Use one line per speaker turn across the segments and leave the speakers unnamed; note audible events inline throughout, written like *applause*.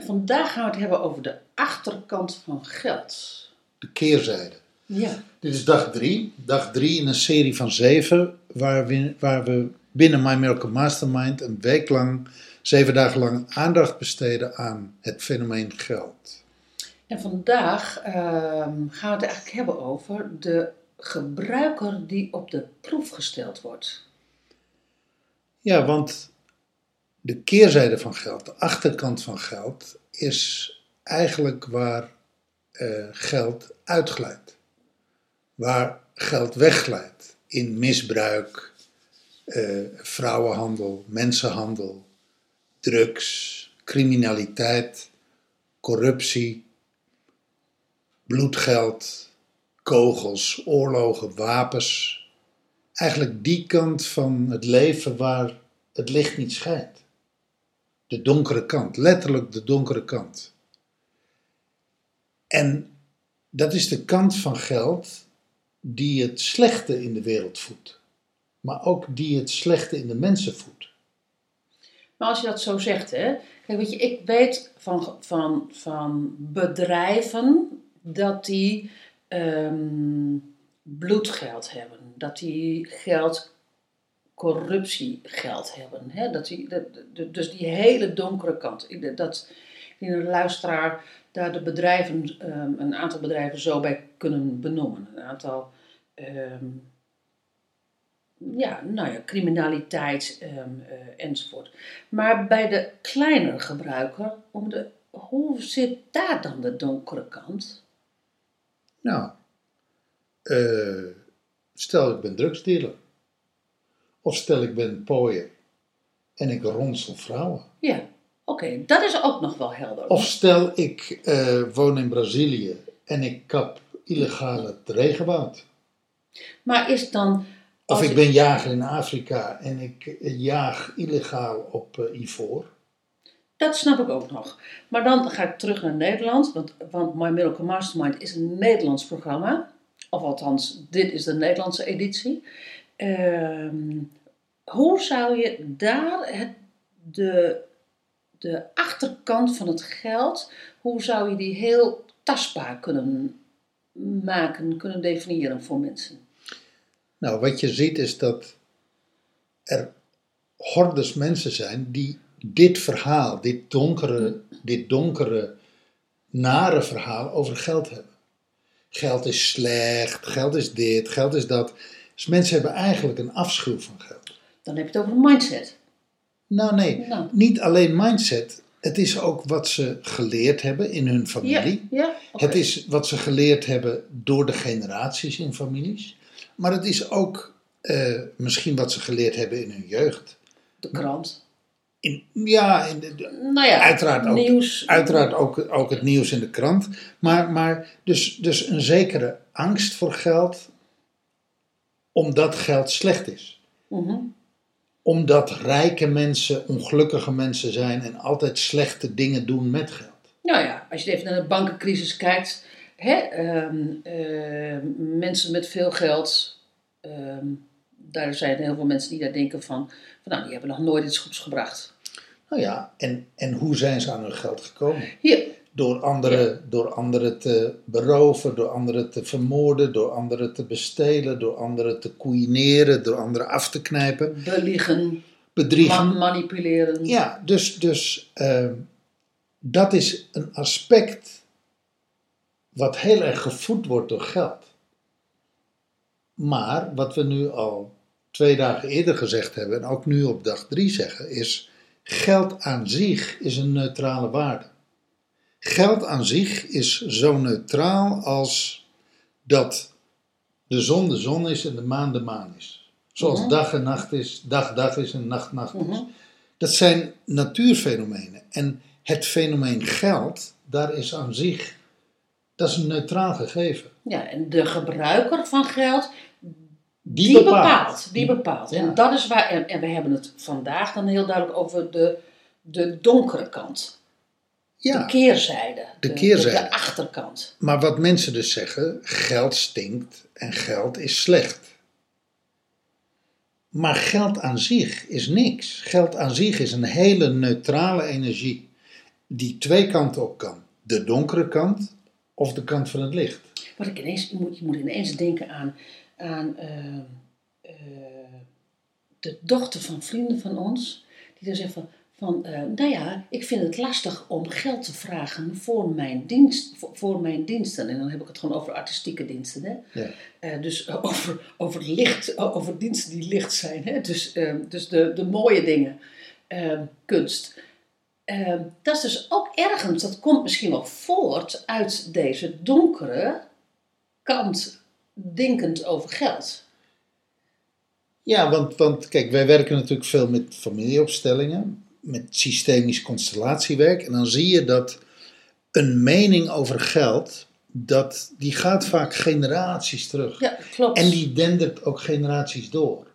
En vandaag gaan we het hebben over de achterkant van geld.
De keerzijde.
Ja.
Dit is dag drie. Dag drie in een serie van zeven waar we, waar we binnen My Miracle Mastermind een week lang, zeven dagen lang aandacht besteden aan het fenomeen geld.
En vandaag ehm, gaan we het eigenlijk hebben over de gebruiker die op de proef gesteld wordt.
Ja, want de keerzijde van geld, de achterkant van geld, is eigenlijk waar eh, geld uitglijdt. Waar geld wegglijdt in misbruik, eh, vrouwenhandel, mensenhandel, drugs, criminaliteit, corruptie, bloedgeld, kogels, oorlogen, wapens. Eigenlijk die kant van het leven waar het licht niet schijnt. De donkere kant, letterlijk de donkere kant. En dat is de kant van geld die het slechte in de wereld voedt, maar ook die het slechte in de mensen voedt.
Maar als je dat zo zegt, hè. Kijk, weet je, ik weet van, van, van bedrijven dat die ehm, bloedgeld hebben. Dat die geld, corruptiegeld hebben. Hè? Dat die, dus die hele donkere kant. Dat in een luisteraar daar de bedrijven, ehm, een aantal bedrijven zo bij kunnen benoemen. Een aantal, ehm, ja, nou ja, criminaliteit ehm, eh, enzovoort. Maar bij de kleinere gebruiker, om de, hoe zit daar dan de donkere kant?
Nou, eh, stel ik ben drugsdealer. Of stel ik ben pooier en ik ronsel vrouwen.
Ja, oké, dat is ook nog wel helder.
Of stel ik eh, woon in Brazilië en ik kap illegaal het regenwoud.
Maar is dan.
Of ik ben jager in Afrika en ik eh, jaag illegaal op eh, ivoor.
Dat snap ik ook nog. Maar dan ga ik terug naar Nederland, want, want My Miracle Mastermind is een Nederlands programma. Of althans, dit is de Nederlandse editie. Ehm, hoe zou je daar het, de, de achterkant van het geld, hoe zou je die heel tastbaar kunnen maken, kunnen definiëren voor mensen?
Nou, wat je ziet is dat er hordes mensen zijn die dit verhaal, dit donkere, dit donkere, nare verhaal over geld hebben. Geld is slecht, geld is dit, geld is dat. Dus mensen hebben eigenlijk een afschuw van geld.
Dan heb je het over een mindset.
Nou nee,
Nou.
niet alleen mindset. Het is ook wat ze geleerd hebben in hun
Ja,
familie.
ja oké.
Het is wat ze geleerd hebben door de generaties in families. Maar het is ook eh, misschien wat ze geleerd hebben in hun jeugd.
de krant.
In, ja, in de-
Nou ja,
Uiteraard ook.
nieuws.
uiteraard ook, ook het nieuws in de krant. Maar, maar dus, dus een zekere angst voor geld, omdat geld slecht is.
Mhm.
Omdat rijke mensen ongelukkige mensen zijn en altijd slechte dingen doen met geld.
Nou ja, als je even naar de bankencrisis kijkt, hè, ehm, ehm, mensen met veel geld, ehm, daar zijn heel veel mensen die daar denken van, van nou, die hebben nog nooit iets goeds gebracht.
Nou ja, en, en hoe zijn ze aan hun geld gekomen?
Hier,
Door anderen, door anderen te beroven, door anderen te vermoorden, door anderen te bestelen, door anderen te koeineren, door anderen af te knijpen,
beliegen,
bedriegen.
ma- manipuleren.
Ja, dus, dus ehm, dat is een aspect wat heel erg gevoed wordt door geld. Maar wat we nu al twee dagen eerder gezegd hebben en ook nu op dag drie zeggen, is geld aan zich is een neutrale waarde. Geld aan zich is zo neutraal als dat de zon de zon is en de maan de maan is. Zoals
Mhm.
dag en nacht is, dag dag is en nacht nacht is.
Mhm.
Dat zijn natuurfenomenen. En het fenomeen geld daar is aan zich, dat is een neutraal gegeven.
Ja, en de gebruiker van geld,
Die,
die,
bepaalt.
bepaalt. Die bepaalt.
Ja.
En dat is waar, en, en we hebben het vandaag dan heel duidelijk over de, de donkere kant. De keerzijde.
De keerzijde.
De, achterkant.
maar wat mensen dus zeggen, geld stinkt en geld is slecht. Maar geld aan zich is niks. Geld aan zich is een hele neutrale energie die twee kanten op kan. De donkere kant of de kant van het licht.
Wat ik ineens, je, moet, je moet ineens denken aan, aan eh, eh, de dochter van vrienden van ons. Die dan zegt van, van eh, nou ja, ik vind het lastig om geld te vragen voor mijn, dienst, voor, voor mijn diensten. En dan heb ik het gewoon over artistieke diensten. Hè?
Ja.
Eh, dus eh, *laughs* over, over, licht, over diensten die licht zijn. Hè? Dus, dus de, de mooie dingen. Kunst. Dat is dus ook ergens, dat komt misschien wel voort uit deze donkere kant denkend over geld.
Ja, want, want kijk, wij werken natuurlijk veel met familieopstellingen, met systemisch constellatiewerk. En dan zie je dat een mening over geld, dat, die gaat vaak generaties terug.
Ja, klopt.
En die dendert ook generaties door.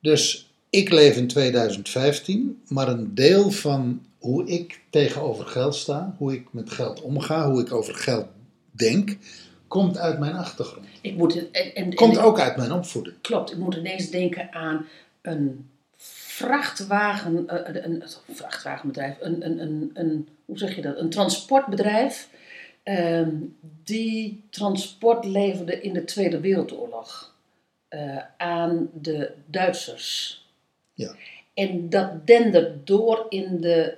Dus ik leef in 2015, maar een deel van hoe ik tegenover geld sta, hoe ik met geld omga, hoe ik over geld denk, komt uit mijn achtergrond.
ik moet, en, en,
Komt ook uit mijn opvoeding.
Klopt, ik moet ineens denken aan een vrachtwagen, eh, een, vrachtwagenbedrijf, een, een, een, een, hoe zeg je dat, een transportbedrijf ehm, die transport leverde in de Tweede Wereldoorlog eh, aan de Duitsers.
Ja.
En dat dendert door in de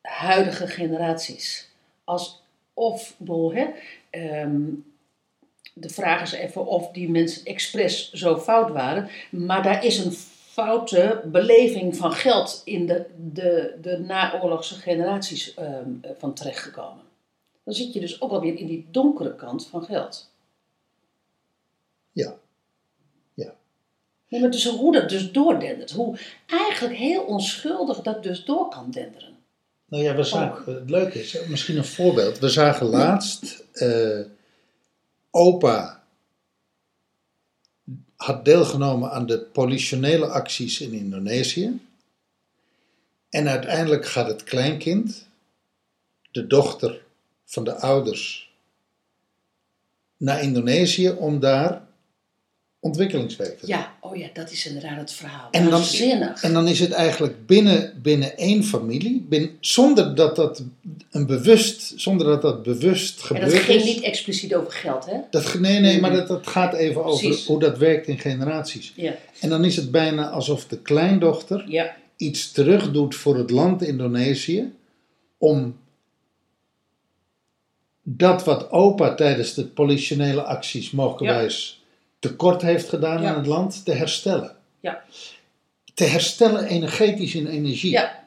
huidige generaties. Alsof, ik bedoel, hè, ehm, de vraag is even of die mensen expres zo fout waren. Maar daar is een foute beleving van geld in de, de, de naoorlogse generaties ehm, eh, van terechtgekomen. Dan zit je dus ook alweer in die donkere kant van geld.
Ja. Ja.
Nee, maar dus hoe dat dus doordendert. Hoe eigenlijk heel onschuldig dat dus door kan denderen.
Nou ja, we zagen, het leuke is, misschien een voorbeeld. We zagen laatst, eh, opa had deelgenomen aan de politionele acties in Indonesië. En uiteindelijk gaat het kleinkind, de dochter van de ouders, naar Indonesië om daar doen.
Ja, oh ja, dat is inderdaad het verhaal.
En dan-. En dan is het eigenlijk binnen, binnen één familie, binnen, zonder dat dat een bewust, zonder dat dat bewust
En
gebeurd
dat ging niet expliciet over geld, hè?
Dat, nee, nee, maar dat, dat gaat even over
Precies.
hoe dat werkt in generaties.
Ja,
En dan is het bijna alsof de kleindochter
ja,
iets terugdoet voor het land Indonesië, om dat wat opa tijdens de politionele acties mogelijkwijs tekort heeft gedaan
Ja.
aan het land, te herstellen.
ja.
Te herstellen energetisch in energie.
Ja.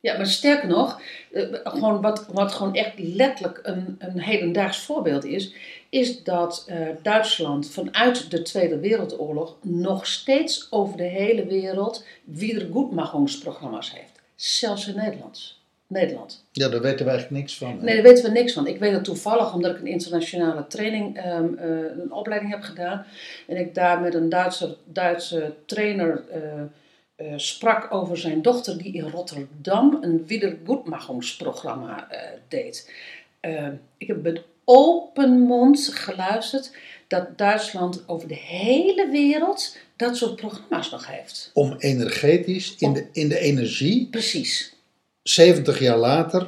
Ja, maar sterker nog, eh, gewoon wat, wat gewoon echt letterlijk een, een hedendaags voorbeeld is, is dat eh, Duitsland vanuit de Tweede Wereldoorlog nog steeds over de hele wereld wiedergoedmachingsprogramma's heeft. Zelfs in Nederland. Nederland.
Ja, daar weten we eigenlijk niks van. hè?
Nee, daar weten we niks van. Ik weet het toevallig omdat ik een internationale training, ehm, eh, een opleiding heb gedaan. En ik daar met een Duitse, Duitse trainer eh, eh, sprak over zijn dochter die in Rotterdam een wiedergoedmachingsprogramma deed. Eh, ik heb met open mond geluisterd dat Duitsland over de hele wereld dat soort programma's nog heeft.
Om energetisch, in de, in de energie,
Precies.
70 jaar later,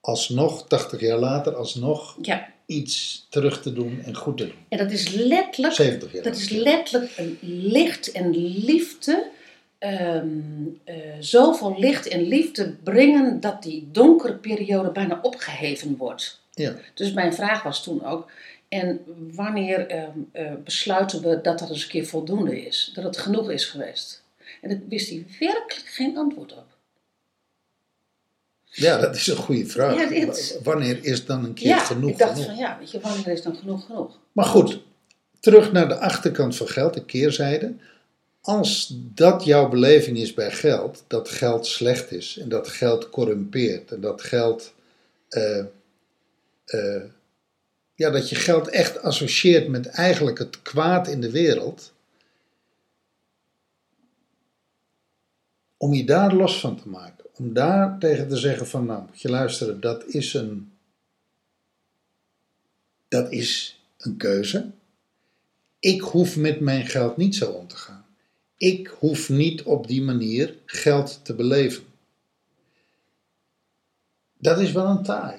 alsnog, 80 jaar later, alsnog
Ja,
iets terug te doen en goed te doen.
en dat is letterlijk
70 jaar
Dat is letterlijk een licht en liefde. ehm, eh, zoveel licht en liefde brengen dat die donkere periode bijna opgeheven wordt.
Ja.
Dus mijn vraag was toen ook: en wanneer ehm, eh, besluiten we dat dat eens een keer voldoende is? Dat het genoeg is geweest? En daar wist hij werkelijk geen antwoord op.
ja, dat is een goede vraag.
Ja, dit-
Wanneer is dan een keer
Ja,
genoeg
ik dacht
genoeg?
van ja, weet je, wanneer is dan genoeg genoeg?
Maar goed, terug naar de achterkant van geld, de keerzijde. Als dat jouw beleving is bij geld, dat geld slecht is en dat geld corrumpeert en dat geld eh, eh, ja, dat je geld echt associeert met eigenlijk het kwaad in de wereld. Om je daar los van te maken. Om daar tegen te zeggen van, nou moet je luisteren, dat is een, dat is een keuze. Ik hoef met mijn geld niet zo om te gaan. Ik hoef niet op die manier geld te beleven. Dat is wel een taai.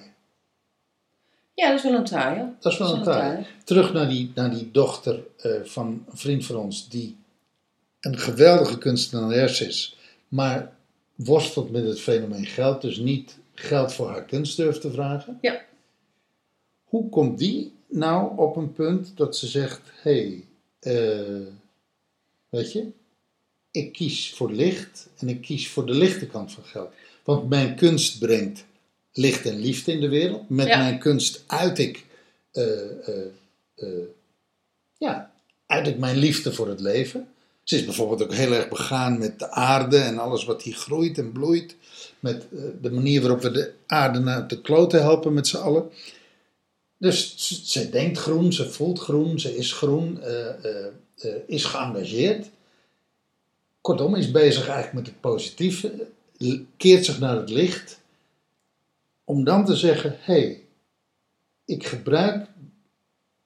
Ja, dat is wel een taaie.
Dat is wel een taai. Terug naar die, naar die dochter eh, van een vriend van ons, die een geweldige kunstenares is, maar worstelt met het fenomeen geld, dus niet geld voor haar kunst durft te vragen.
Ja.
Hoe komt die nou op een punt dat ze zegt: hé, hey, eh, weet je, ik kies voor licht en ik kies voor de lichte kant van geld. Want mijn kunst brengt licht en liefde in de wereld. Met
Ja.
mijn kunst uit ik, eh, eh, ja, uit ik mijn liefde voor het leven. Ze is bijvoorbeeld ook heel erg begaan met de aarde en alles wat hier groeit en bloeit. Met eh, de manier waarop we de aarde naar de kloten helpen met z'n allen. Dus ze, denkt groen, ze voelt groen, ze is groen, eh, eh, is geëngageerd. Kortom, is bezig eigenlijk met het positieve, keert zich naar het licht. Om dan te zeggen, hé, hey, ik gebruik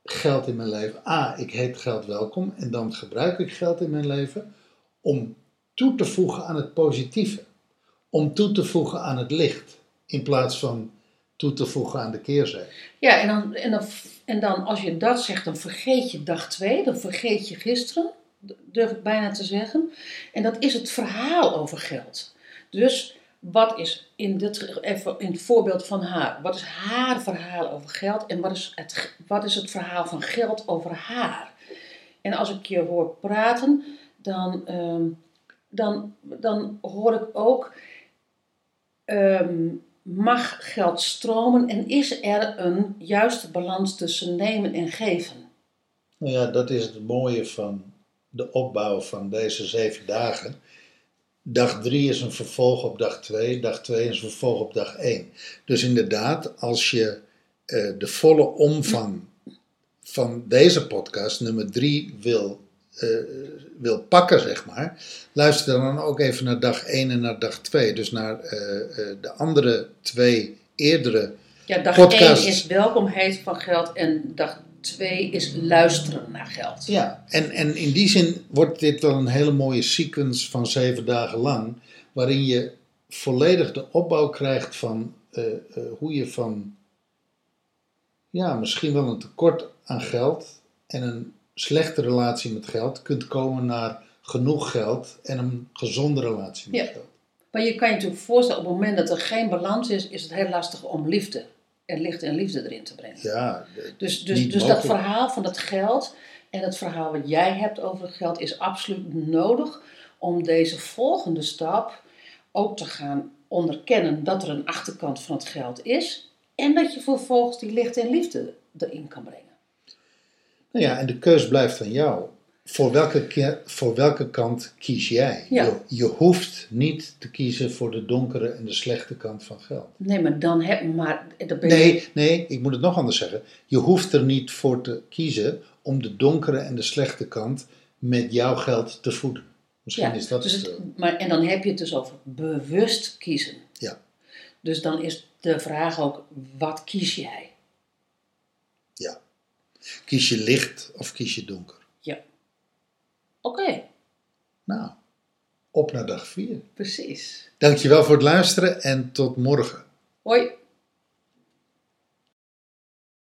geld in mijn leven. A, ik heet geld welkom. En dan gebruik ik geld in mijn leven om toe te voegen aan het positieve. Om toe te voegen aan het licht. In plaats van toe te voegen aan de keerzijde.
Ja, en dan, en, dan, en dan als je dat zegt, dan vergeet je dag twee, dan vergeet je gisteren, durf ik bijna te zeggen. En dat is het verhaal over geld. Dus wat is in, dit, even in het voorbeeld van haar, wat is haar verhaal over geld en wat is het, wat is het verhaal van geld over haar? En als ik je hoor praten, dan, ehm, dan, dan hoor ik ook, ehm, mag geld stromen en is er een juiste balans tussen nemen en geven?
Nou ja, dat is het mooie van de opbouw van deze zeven dagen. Dag drie is een vervolg op dag twee, dag twee is een vervolg op dag één. Dus inderdaad, als je eh, de volle omvang van deze podcast, nummer drie, wil, eh, wil pakken, zeg maar, luister dan ook even naar dag één en naar dag twee. Dus naar eh, de andere twee eerdere
Ja, dag
Podcast.
1 is welkomheid van geld en dag 2 is luisteren naar geld.
Ja, en, en in die zin wordt dit wel een hele mooie sequence van zeven dagen lang, waarin je volledig de opbouw krijgt van eh, eh, hoe je van, ja, misschien wel een tekort aan geld en een slechte relatie met geld kunt komen naar genoeg geld en een gezonde relatie met
Ja.
geld.
Maar je kan je natuurlijk voorstellen, op het moment dat er geen balans is, is het heel lastig om liefde en licht en liefde erin te brengen.
Ja,
Dus, dus, dus dat verhaal van het geld en het verhaal wat jij hebt over het geld is absoluut nodig om deze volgende stap ook te gaan onderkennen dat er een achterkant van het geld is en dat je vervolgens die licht en liefde erin kan brengen.
nou ja, en de keus blijft aan jou. Voor welke, ke- voor welke kant kies jij?
Ja.
Je, je hoeft niet te kiezen voor de donkere en de slechte kant van geld.
Nee, maar dan heb maar. Ben je-
Nee, nee, ik moet het nog anders zeggen. Je hoeft er niet voor te kiezen om de donkere en de slechte kant met jouw geld te voeden. Misschien
Ja,
is dat
dus
het.
het,
eh,
maar, en dan heb je het dus over bewust kiezen.
Ja.
Dus dan is de vraag ook, wat kies jij?
ja. Kies je licht of kies je donker?
Oké,
Nou, op naar dag 4.
precies.
Dankjewel voor het luisteren en tot morgen.
Hoi.